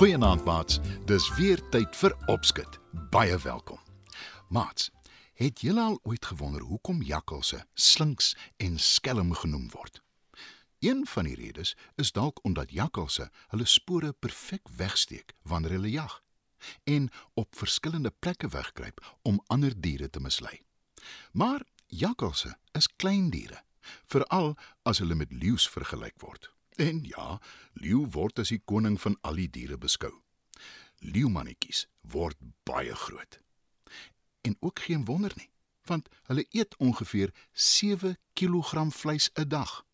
Goeienaand maats. Dis weer tyd vir opskud. Baie welkom. Maats, het julle al ooit gewonder hoekom jakkalse slinks en skelm genoem word? Een van die redes is dalk omdat jakkalse hulle spore perfek wegsteek wanneer hulle jag en op verskillende plekke wegkruip om ander diere te mislei. Maar jakkalse is klein diere, veral as hulle met leeu's vergelyk word. En ja, leeu word as die koning van al die diere beskou. Leeumannetjies word baie groot. En ook geen wonder nie, want hulle eet ongeveer 7 kg vleis 'n dag.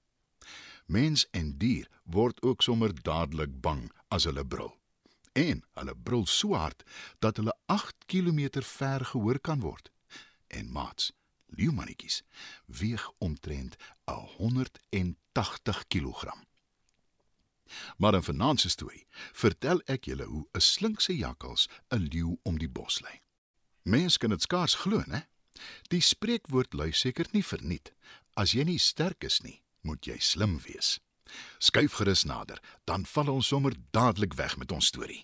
Mens en dier word ook sommer dadelik bang as hulle brul. En hulle brul so hard dat hulle 8 km ver gehoor kan word. En maats, leeumannetjies weeg omtrent 180 kg. Maar in vanaand se storie vertel ek julle hoe 'n slinkse jakkals 'n leeu om die bos lei. Mense kan dit skaars glo, né? Die spreekwoord lui seker nie verniet. As jy nie sterk is nie, moet jy slim wees. Skuif gerus nader, dan val ons sommer dadelik weg met ons storie.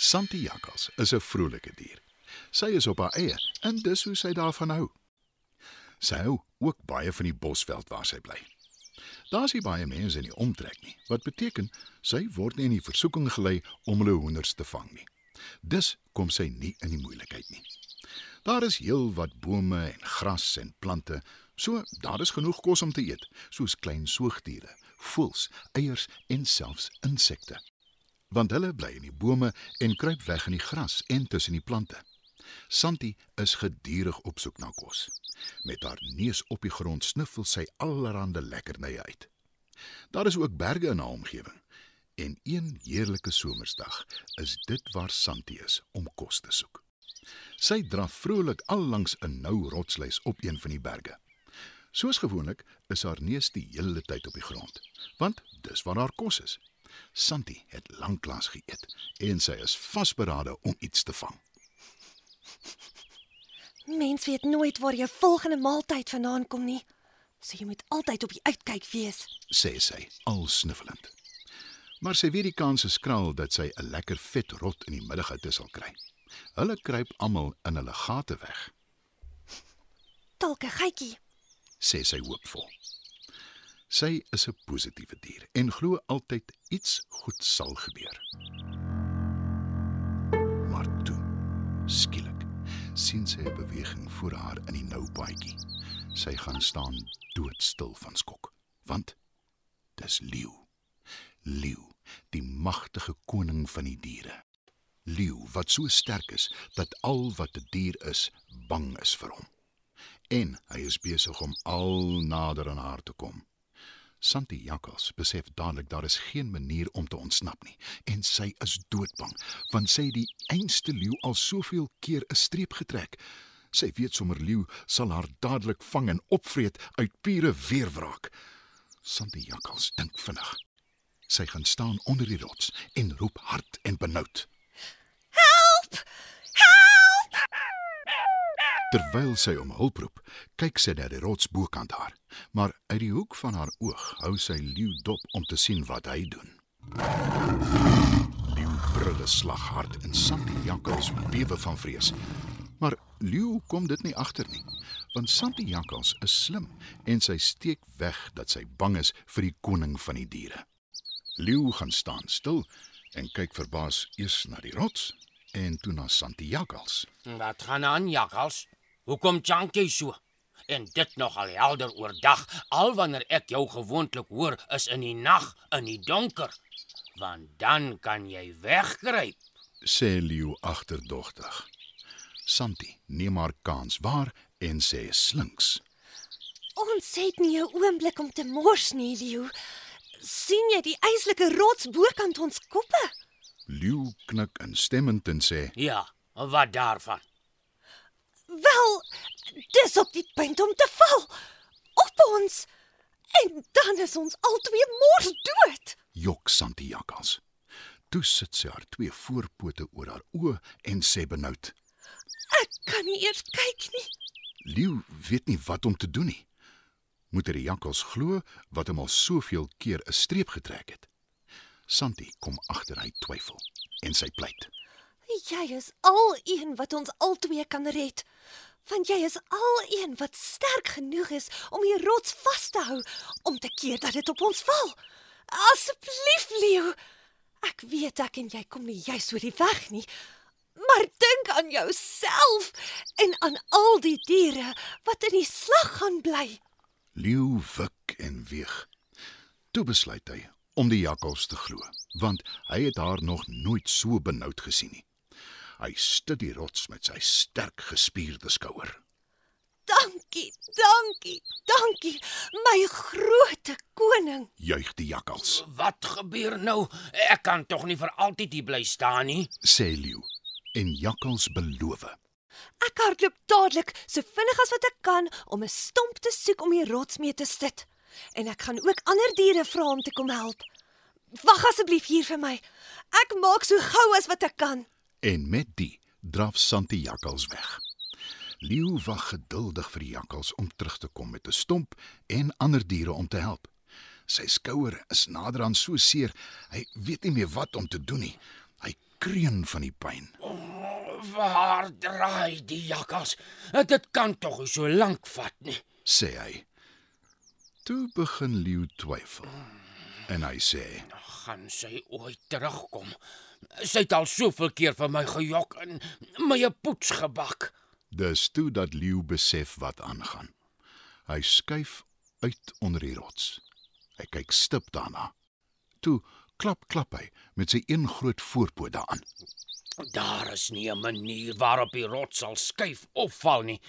Santi jakkals is 'n vrolike dier. Sy is op haar eie en dis hoe sy daarvan hou. Sy hou ook baie van die bosveld waar sy bly. Daar's nie baie mense in die omtrek nie, wat beteken sy word nie in die versoeking gelei om hulle hoenders te vang nie. Dus kom sy nie in die moeilikheid nie. Daar is heel wat bome en gras en plante, so daar is genoeg kos om te eet, soos klein soogdiere, voëls, eiers en selfs insekte. Want hulle bly in die bome en kruip weg in die gras en tussen die plante. Santi is gedurig op soek na kos. Met haar neus op die grond snuffel sy allerlei lekkernye uit. Daar is ook berge in haar omgewing. En een heerlike somersdag is dit waar Santi is om kos te soek. Sy draf vrolik al langs 'n nou rotsluis op een van die berge. Soos gewoonlik is haar neus die hele tyd op die grond, want dis waar haar kos is. Santi het lanklaas geëet en sy is vasberade om iets te vang. Mens weet nooit waar jou volgende maaltyd vandaan kom nie. So jy moet altyd op die uitkyk wees, sê sy, al snuffelend. Maar sy weet die kans is skraal dat sy 'n lekker vet rot in die middagete sal kry. Hulle kruip almal in hulle gate weg. Dalk 'n geitjie, sê sy hoopvol. Sy is 'n positiewe dier en glo altyd iets goed sal gebeur. Maar toe, skielik sien sy 'n beweging voor haar in die nou paadjie. Sy gaan staan doodstil van skok, want dis leeu. Leeu, die magtige koning van die diere. Leeu wat so sterk is dat al wat 'n die dier is, bang is vir hom. En hy is besig om al nader aan haar te kom. Santi Jakkals besef dadelik daar is geen manier om te ontsnap nie en sy is doodbang want sy het die einste leeu al soveel keer 'n streep getrek. Sy weet sommer leeu sal haar dadelik vang en opvreet uit pure weerwraak. Santi Jakkals dink vinnig. Sy gaan staan onder die rots en roep hard en benoud. "Help! Help!" Terwyl sy om hulp roep, kyk sy na die rots bokant haar, maar uit die hoek van haar oog hou sy leeu dop om te sien wat hy doen. Leeu brul slag hard en Santi Jakkals bewe van vrees. Maar leeu kom dit nie agter nie, want Santi Jakkals is slim en sy steek weg dat sy bang is vir die koning van die diere. Leeu gaan staan stil en kyk verbaas eers na die rots en toe na Santi Jakkals. Wat gaan aan, Jakkals? Hoekom jank jy so? En dit nog al helder oordag, al wanneer ek jou gewoonlik hoor is in die nag, in die donker. Want dan kan jy wegkruip, sê Leo agterdogtig. Santi neem haar kans waar en sê slinks. Ons het nie 'n oomblik om te mors nie, Leo. sien jy die eislike rots bokant ons koppe? Leo knik instemmend en sê: "Ja, Wat daarvan? Wel, dis op die punt om te val. Op ons. En dan is ons albei mors dood. Jok Santi jakkals. Toe sit sy haar twee voorpote oor haar oë en sê benoud: Ek kan nie eers kyk nie. Leeu weet nie wat om te doen nie. Moet hy die jakkals glo wat hom al soveel keer 'n streep getrek het? Santi kom agter hy twyfel en sy pleit. Jy is al een wat ons albei kan red. Want jy is al een wat sterk genoeg is om die rots vas te hou om te keer dat dit op ons val. Asseblief, Leo. Ek weet ek en jy kom nie juis oor die weg nie. Maar dink aan jouself en aan al die diere wat in die slag gaan bly. Leeu wik en weeg. Toe besluit hy om die jakkals te glo, want hy het haar nog nooit so benoud gesien nie. Hy stud die rots met sy sterk gespierde skouer. Dankie, dankie, dankie, my groote koning. Juig die jakkals, Wat gebeur nou? Ek kan tog nie vir altyd hier bly staan nie. sê Leeu. En jakkals beloof. Ek hardloop dadelik so vinnig as wat ek kan om 'n stomp te soek om die rots mee te sit. En ek gaan ook ander diere vra om te kom help. Wag asseblief hier vir my. Ek maak so gou as wat ek kan. En met die draf Santi jakkals weg. Leeu wag geduldig vir die jakkals om terug te kom met 'n stomp en ander diere om te help. Sy skouer is naderhand so seer, hy weet nie meer wat om te doen nie. Hy kreun van die pyn. Waar draai die jakkals? Dit kan tog nie so lank vat nie. sê hy. Toe begin Leeu twyfel. En hy sê: Gaan sy ooit terugkom? Sy het al soveel keer vir my gejok en my 'n poets gebak. "Dis toe dat Leeu besef wat aangaan. Hy skuif uit onder die rots. Hy kyk stip daarna. Toe klap klap hy met sy een groot voorpoot daaraan. Daar is nie 'n manier waarop die rots sal skuif of val nie.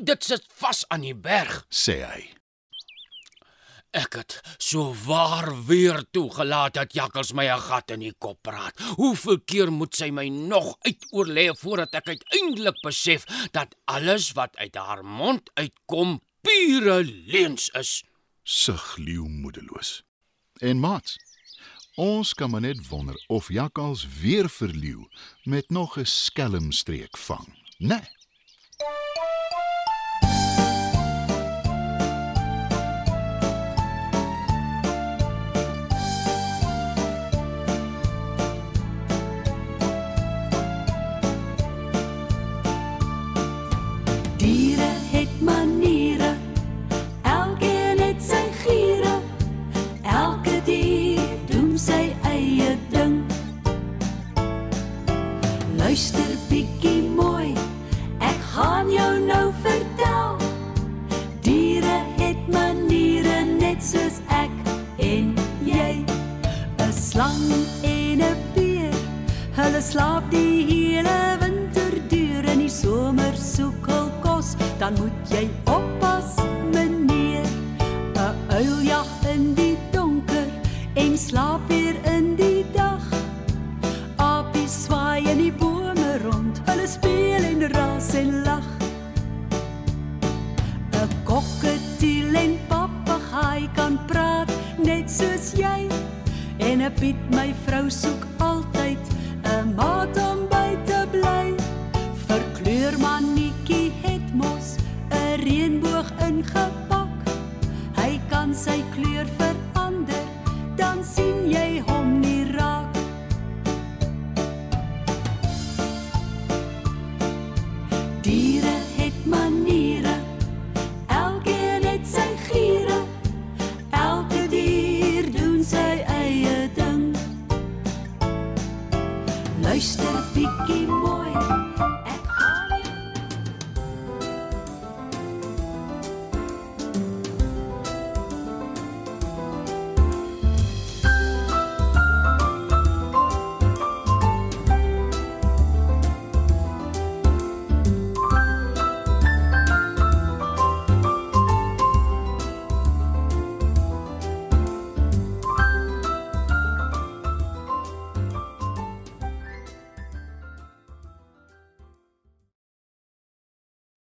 Dit sit vas aan die berg. Sê hy: Ek het so waar weer toegelaat dat jakkals my 'n gat in die kop praat. Hoeveel keer moet sy my nog uitoorlê voordat ek uiteindelik besef dat alles wat uit haar mond uitkom pure leuns is? sug Leeu moedeloos. En maat, ons kan maar net wonder of jakkals weer vir Leeu met nog 'n skelmstreek vang, né? Nee. Dan moet jy oppas, meneer. 'n Uil jag in die donker en slaap weer in die dag. Apies swaai in die bome rond, hulle speel en ras en lag. 'n Kokketiel en papegaai kan praat net soos jy. En 'n Piet my vrou soek dan sy kleur verander, dan sien jy hom nie raak. Diere het maniere, elkeen het sy giere. Elke dier doen sy eie ding. Luister bietjie mooi